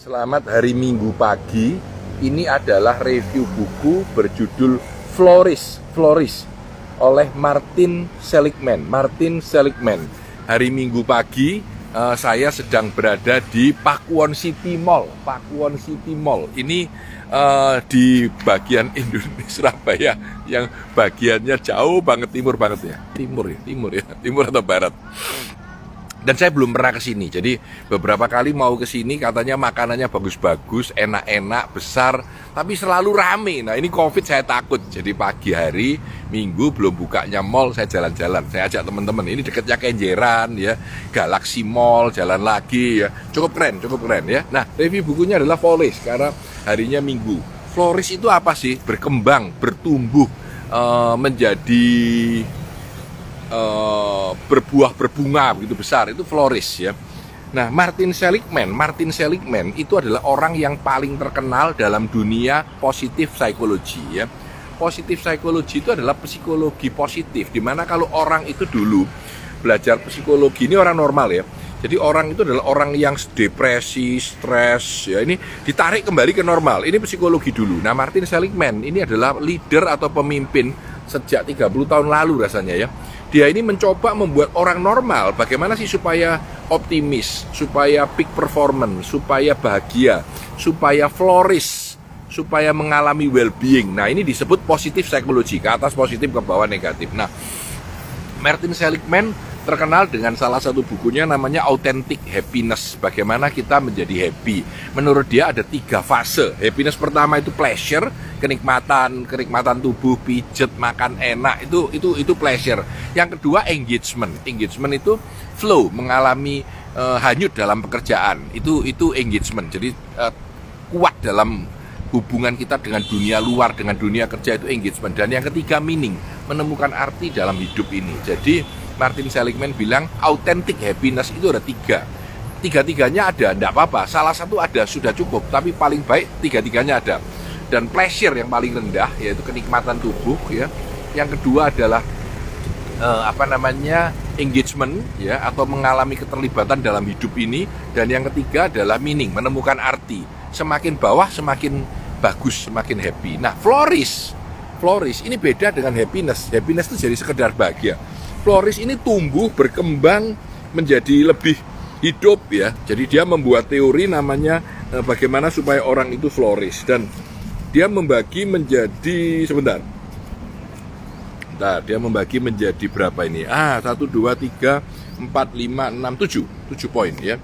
Selamat hari Minggu pagi. Ini adalah review buku berjudul Floris, Floris oleh Martin Seligman. Martin Seligman. Hari Minggu pagi uh, saya sedang berada di Pakuwon City Mall. Pakuwon City Mall. Ini uh, di bagian Indonesia Surabaya yang bagiannya jauh banget timur banget ya. Timur ya, timur ya, timur atau barat dan saya belum pernah ke sini. Jadi beberapa kali mau ke sini katanya makanannya bagus-bagus, enak-enak, besar, tapi selalu rame. Nah, ini Covid saya takut. Jadi pagi hari Minggu belum bukanya mall, saya jalan-jalan. Saya ajak teman-teman. Ini deketnya Kenjeran ya, Galaxy Mall, jalan lagi ya. Cukup keren, cukup keren ya. Nah, review bukunya adalah Floris karena harinya Minggu. Floris itu apa sih? Berkembang, bertumbuh, uh, menjadi uh, berbuah berbunga begitu besar itu floris ya. Nah, Martin Seligman, Martin Seligman itu adalah orang yang paling terkenal dalam dunia positif psikologi ya. Positif psikologi itu adalah psikologi positif di mana kalau orang itu dulu belajar psikologi ini orang normal ya. Jadi orang itu adalah orang yang depresi, stres, ya ini ditarik kembali ke normal. Ini psikologi dulu. Nah, Martin Seligman ini adalah leader atau pemimpin sejak 30 tahun lalu rasanya ya dia ini mencoba membuat orang normal bagaimana sih supaya optimis, supaya peak performance, supaya bahagia, supaya flourish, supaya mengalami well-being. Nah, ini disebut positif psikologi, ke atas positif ke bawah negatif. Nah, Martin Seligman terkenal dengan salah satu bukunya namanya Authentic Happiness. Bagaimana kita menjadi happy. Menurut dia ada tiga fase. Happiness pertama itu pleasure, kenikmatan, kenikmatan tubuh, pijet, makan enak itu itu itu pleasure. Yang kedua engagement. Engagement itu flow, mengalami uh, hanyut dalam pekerjaan. Itu itu engagement. Jadi uh, kuat dalam hubungan kita dengan dunia luar, dengan dunia kerja itu engagement. Dan yang ketiga meaning, menemukan arti dalam hidup ini. Jadi Martin Seligman bilang authentic happiness itu ada tiga. Tiga-tiganya ada, tidak apa-apa. Salah satu ada, sudah cukup. Tapi paling baik tiga-tiganya ada. Dan pleasure yang paling rendah, yaitu kenikmatan tubuh. ya. Yang kedua adalah uh, apa namanya engagement ya atau mengalami keterlibatan dalam hidup ini dan yang ketiga adalah meaning menemukan arti semakin bawah semakin bagus semakin happy nah flourish flourish ini beda dengan happiness happiness itu jadi sekedar bahagia flourish ini tumbuh berkembang menjadi lebih hidup ya jadi dia membuat teori namanya eh, bagaimana supaya orang itu flourish dan dia membagi menjadi sebentar Nah, dia membagi menjadi berapa ini? Ah, 1 2 3 4 5 6 7. 7 poin ya.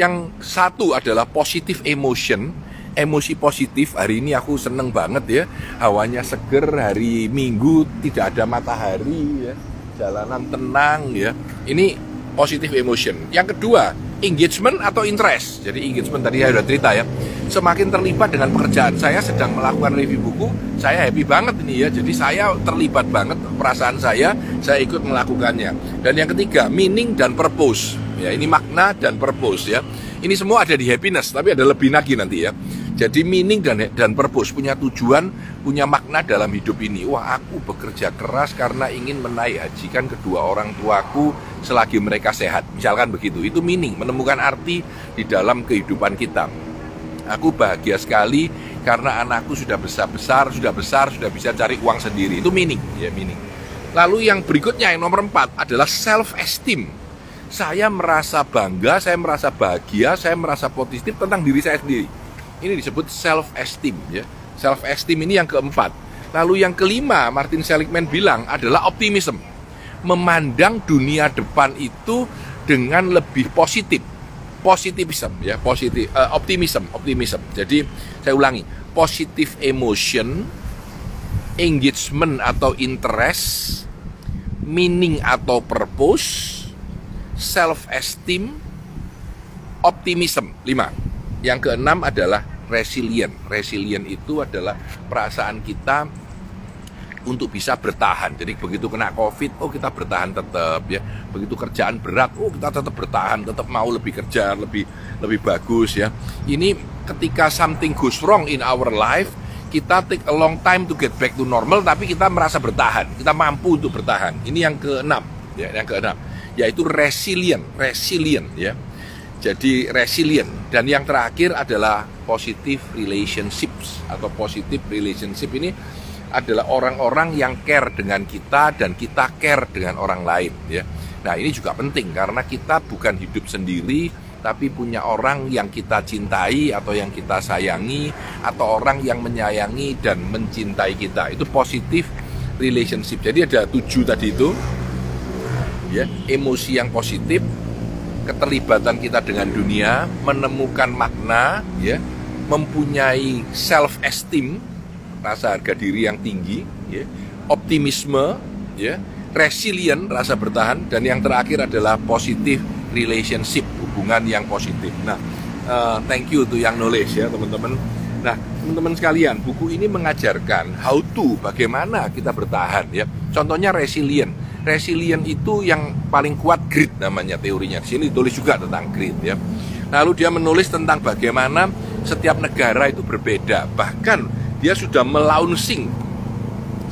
Yang satu adalah positive emotion emosi positif hari ini aku seneng banget ya hawanya seger hari minggu tidak ada matahari ya jalanan tenang ya. Ini positive emotion. Yang kedua engagement atau interest. Jadi engagement tadi saya sudah cerita ya. Semakin terlibat dengan pekerjaan saya sedang melakukan review buku saya happy banget ini ya. Jadi saya terlibat banget perasaan saya saya ikut melakukannya. Dan yang ketiga meaning dan purpose. Ya ini makna dan purpose ya. Ini semua ada di happiness tapi ada lebih lagi nanti ya jadi meaning dan dan purpose punya tujuan, punya makna dalam hidup ini. Wah, aku bekerja keras karena ingin menaik hajikan kedua orang tuaku selagi mereka sehat. Misalkan begitu. Itu meaning, menemukan arti di dalam kehidupan kita. Aku bahagia sekali karena anakku sudah besar-besar, sudah besar, sudah bisa cari uang sendiri. Itu meaning, ya meaning. Lalu yang berikutnya yang nomor empat adalah self esteem. Saya merasa bangga, saya merasa bahagia, saya merasa positif tentang diri saya sendiri ini disebut self esteem ya. Self esteem ini yang keempat. Lalu yang kelima Martin Seligman bilang adalah optimism. Memandang dunia depan itu dengan lebih positif. Positivism ya, positif uh, optimism, optimism. Jadi saya ulangi, positive emotion, engagement atau interest, meaning atau purpose, self esteem, optimism. Lima. Yang keenam adalah resilient. Resilient itu adalah perasaan kita untuk bisa bertahan. Jadi begitu kena COVID, oh kita bertahan tetap ya. Begitu kerjaan berat, oh kita tetap bertahan, tetap mau lebih kerja, lebih lebih bagus ya. Ini ketika something goes wrong in our life, kita take a long time to get back to normal, tapi kita merasa bertahan, kita mampu untuk bertahan. Ini yang keenam, ya, yang keenam, yaitu resilient, resilient ya. Jadi resilient dan yang terakhir adalah positive relationships atau positive relationship ini adalah orang-orang yang care dengan kita dan kita care dengan orang lain ya. Nah, ini juga penting karena kita bukan hidup sendiri tapi punya orang yang kita cintai atau yang kita sayangi atau orang yang menyayangi dan mencintai kita. Itu positive relationship. Jadi ada tujuh tadi itu ya, emosi yang positif, keterlibatan kita dengan dunia, menemukan makna, ya, mempunyai self esteem, rasa harga diri yang tinggi, ya, optimisme, ya, resilient, rasa bertahan, dan yang terakhir adalah positif relationship, hubungan yang positif. Nah, uh, thank you to yang knowledge ya teman-teman. Nah, teman-teman sekalian, buku ini mengajarkan how to, bagaimana kita bertahan ya. Contohnya resilient resilient itu yang paling kuat grit namanya teorinya. Di sini ditulis juga tentang grit ya. Lalu dia menulis tentang bagaimana setiap negara itu berbeda. Bahkan dia sudah melaunching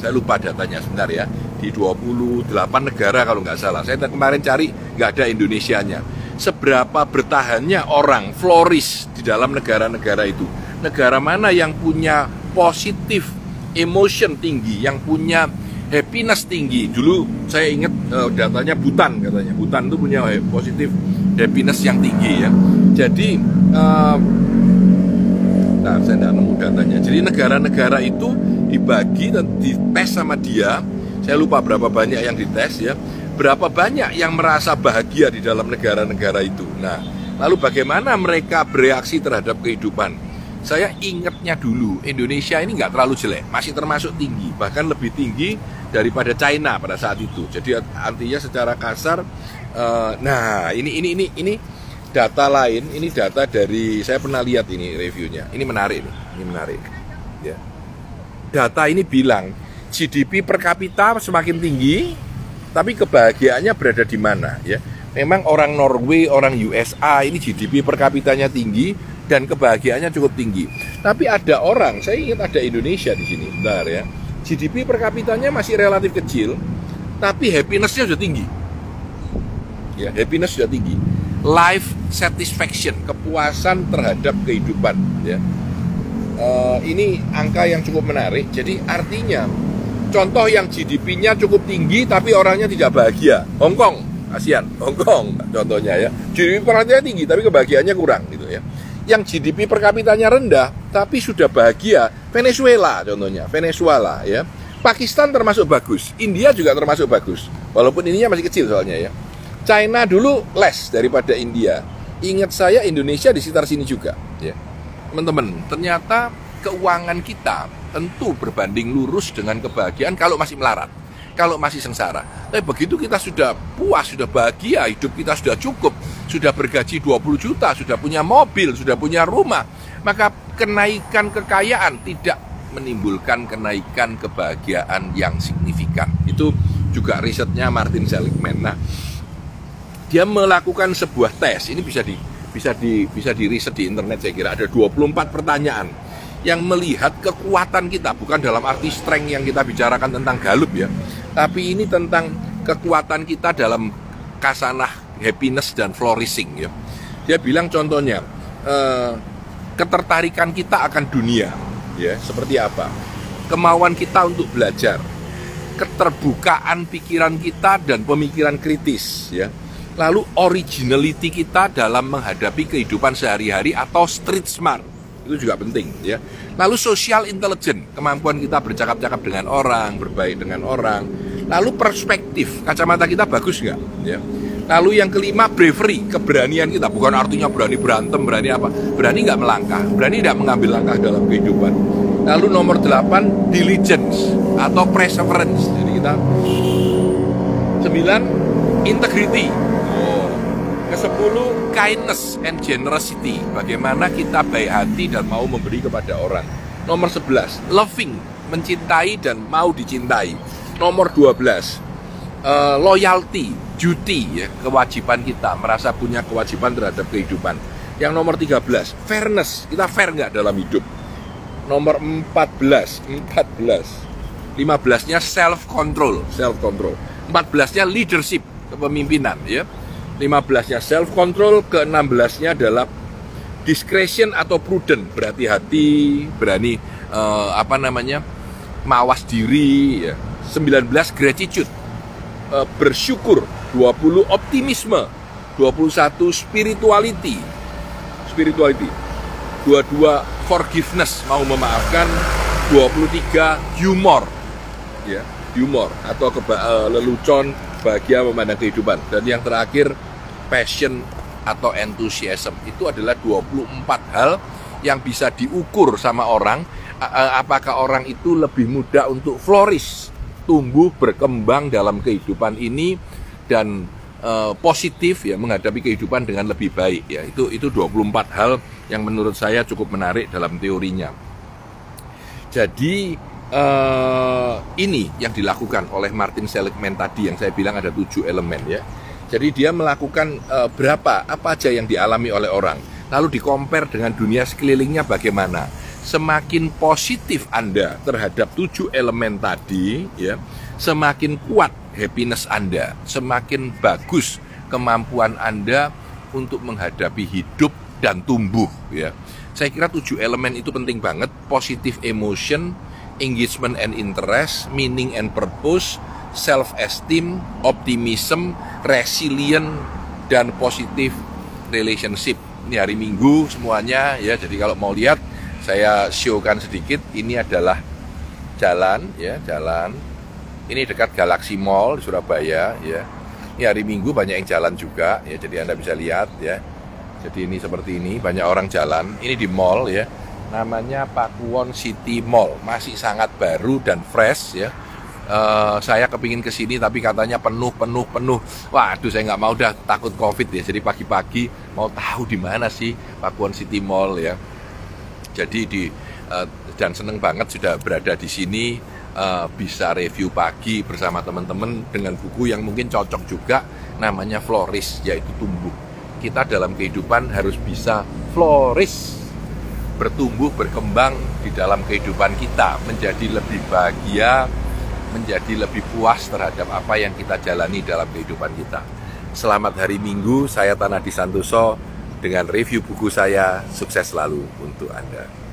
saya lupa datanya sebentar ya di 28 negara kalau nggak salah saya kemarin cari nggak ada Indonesianya seberapa bertahannya orang flourish di dalam negara-negara itu negara mana yang punya positif emotion tinggi yang punya happiness tinggi. Dulu saya ingat uh, datanya Butan katanya. Butan itu punya positif happiness yang tinggi ya. Jadi uh, nah saya tidak nemu datanya. Jadi negara-negara itu dibagi dan dites sama dia. Saya lupa berapa banyak yang dites ya. Berapa banyak yang merasa bahagia di dalam negara-negara itu. Nah, lalu bagaimana mereka bereaksi terhadap kehidupan? Saya ingatnya dulu Indonesia ini nggak terlalu jelek, masih termasuk tinggi, bahkan lebih tinggi daripada China pada saat itu. Jadi artinya secara kasar, uh, nah ini ini ini ini data lain, ini data dari saya pernah lihat ini reviewnya. Ini menarik ini menarik. Ya. Data ini bilang GDP per kapita semakin tinggi, tapi kebahagiaannya berada di mana? Ya, memang orang Norway, orang USA ini GDP per kapitanya tinggi dan kebahagiaannya cukup tinggi. Tapi ada orang, saya ingat ada Indonesia di sini, bentar ya GDP per kapitanya masih relatif kecil, tapi happiness-nya sudah tinggi. Ya, happiness sudah tinggi. Life satisfaction, kepuasan terhadap kehidupan. Ya. Uh, ini angka yang cukup menarik. Jadi artinya, contoh yang GDP-nya cukup tinggi tapi orangnya tidak bahagia. Hong Kong, ASEAN, Hong Kong contohnya ya. GDP per kapitanya tinggi tapi kebahagiaannya kurang yang GDP per kapitanya rendah tapi sudah bahagia. Venezuela contohnya Venezuela ya. Pakistan termasuk bagus India juga termasuk bagus walaupun ininya masih kecil soalnya ya. China dulu less daripada India. Ingat saya Indonesia di sekitar sini juga ya. Teman-teman ternyata keuangan kita tentu berbanding lurus dengan kebahagiaan kalau masih melarat kalau masih sengsara. Tapi begitu kita sudah puas, sudah bahagia, hidup kita sudah cukup, sudah bergaji 20 juta, sudah punya mobil, sudah punya rumah, maka kenaikan kekayaan tidak menimbulkan kenaikan kebahagiaan yang signifikan. Itu juga risetnya Martin Seligman. Nah, dia melakukan sebuah tes. Ini bisa di bisa di bisa di riset di internet saya kira ada 24 pertanyaan yang melihat kekuatan kita bukan dalam arti strength yang kita bicarakan tentang galup ya tapi ini tentang kekuatan kita dalam kasanah happiness dan flourishing ya. Dia bilang contohnya eh, ketertarikan kita akan dunia ya seperti apa? Kemauan kita untuk belajar, keterbukaan pikiran kita dan pemikiran kritis ya. Lalu originality kita dalam menghadapi kehidupan sehari-hari atau street smart itu juga penting ya. Lalu social intelligence, kemampuan kita bercakap-cakap dengan orang, berbaik dengan orang. Lalu perspektif, kacamata kita bagus nggak? Ya. Lalu yang kelima bravery, keberanian kita bukan artinya berani berantem, berani apa? Berani nggak melangkah, berani tidak mengambil langkah dalam kehidupan. Lalu nomor delapan diligence atau perseverance. Jadi kita sembilan integrity. Oh. Ke sepuluh kindness and generosity. Bagaimana kita baik hati dan mau memberi kepada orang. Nomor sebelas loving, mencintai dan mau dicintai. Nomor dua belas uh, loyalty, duty ya, kewajiban kita, merasa punya kewajiban terhadap kehidupan. Yang nomor 13, fairness, kita fair nggak dalam hidup. Nomor 14, 14. 15-nya self control, self control. 14-nya leadership, kepemimpinan ya. 15-nya self control, ke-16-nya adalah discretion atau prudent, berhati-hati, berani uh, apa namanya? mawas diri ya. 19 gratitude, uh, bersyukur, 20 optimisme, 21 spirituality. Spirituality. 22 forgiveness, mau memaafkan, 23 humor. Ya, humor atau keba uh, lelucon bahagia memandang kehidupan. Dan yang terakhir passion atau enthusiasm itu adalah 24 hal yang bisa diukur sama orang apakah orang itu lebih mudah untuk flourish, tumbuh berkembang dalam kehidupan ini dan uh, positif ya menghadapi kehidupan dengan lebih baik ya. Itu itu 24 hal yang menurut saya cukup menarik dalam teorinya. Jadi uh, ini yang dilakukan oleh Martin Seligman tadi yang saya bilang ada tujuh elemen ya. Jadi dia melakukan uh, berapa apa aja yang dialami oleh orang, lalu dikompar dengan dunia sekelilingnya bagaimana. Semakin positif Anda terhadap tujuh elemen tadi, ya, semakin kuat happiness Anda, semakin bagus kemampuan Anda untuk menghadapi hidup dan tumbuh, ya. Saya kira tujuh elemen itu penting banget, positive emotion, engagement and interest, meaning and purpose, self-esteem, optimism, resilient, dan positive relationship. Ini hari Minggu semuanya ya. Jadi kalau mau lihat, saya showkan sedikit. Ini adalah jalan ya, jalan. Ini dekat Galaxy Mall di Surabaya ya. Ini hari Minggu banyak yang jalan juga ya. Jadi Anda bisa lihat ya. Jadi ini seperti ini, banyak orang jalan. Ini di mall ya namanya Pakuwon City Mall masih sangat baru dan fresh ya uh, saya kepingin ke sini tapi katanya penuh penuh penuh waduh saya nggak mau dah takut covid ya jadi pagi-pagi mau tahu di mana sih Pakuwon City Mall ya jadi di uh, dan seneng banget sudah berada di sini uh, bisa review pagi bersama teman-teman dengan buku yang mungkin cocok juga namanya Floris yaitu tumbuh kita dalam kehidupan harus bisa flourish bertumbuh, berkembang di dalam kehidupan kita, menjadi lebih bahagia, menjadi lebih puas terhadap apa yang kita jalani dalam kehidupan kita. Selamat hari Minggu, saya Tanah Disantoso dengan review buku saya. Sukses selalu untuk Anda.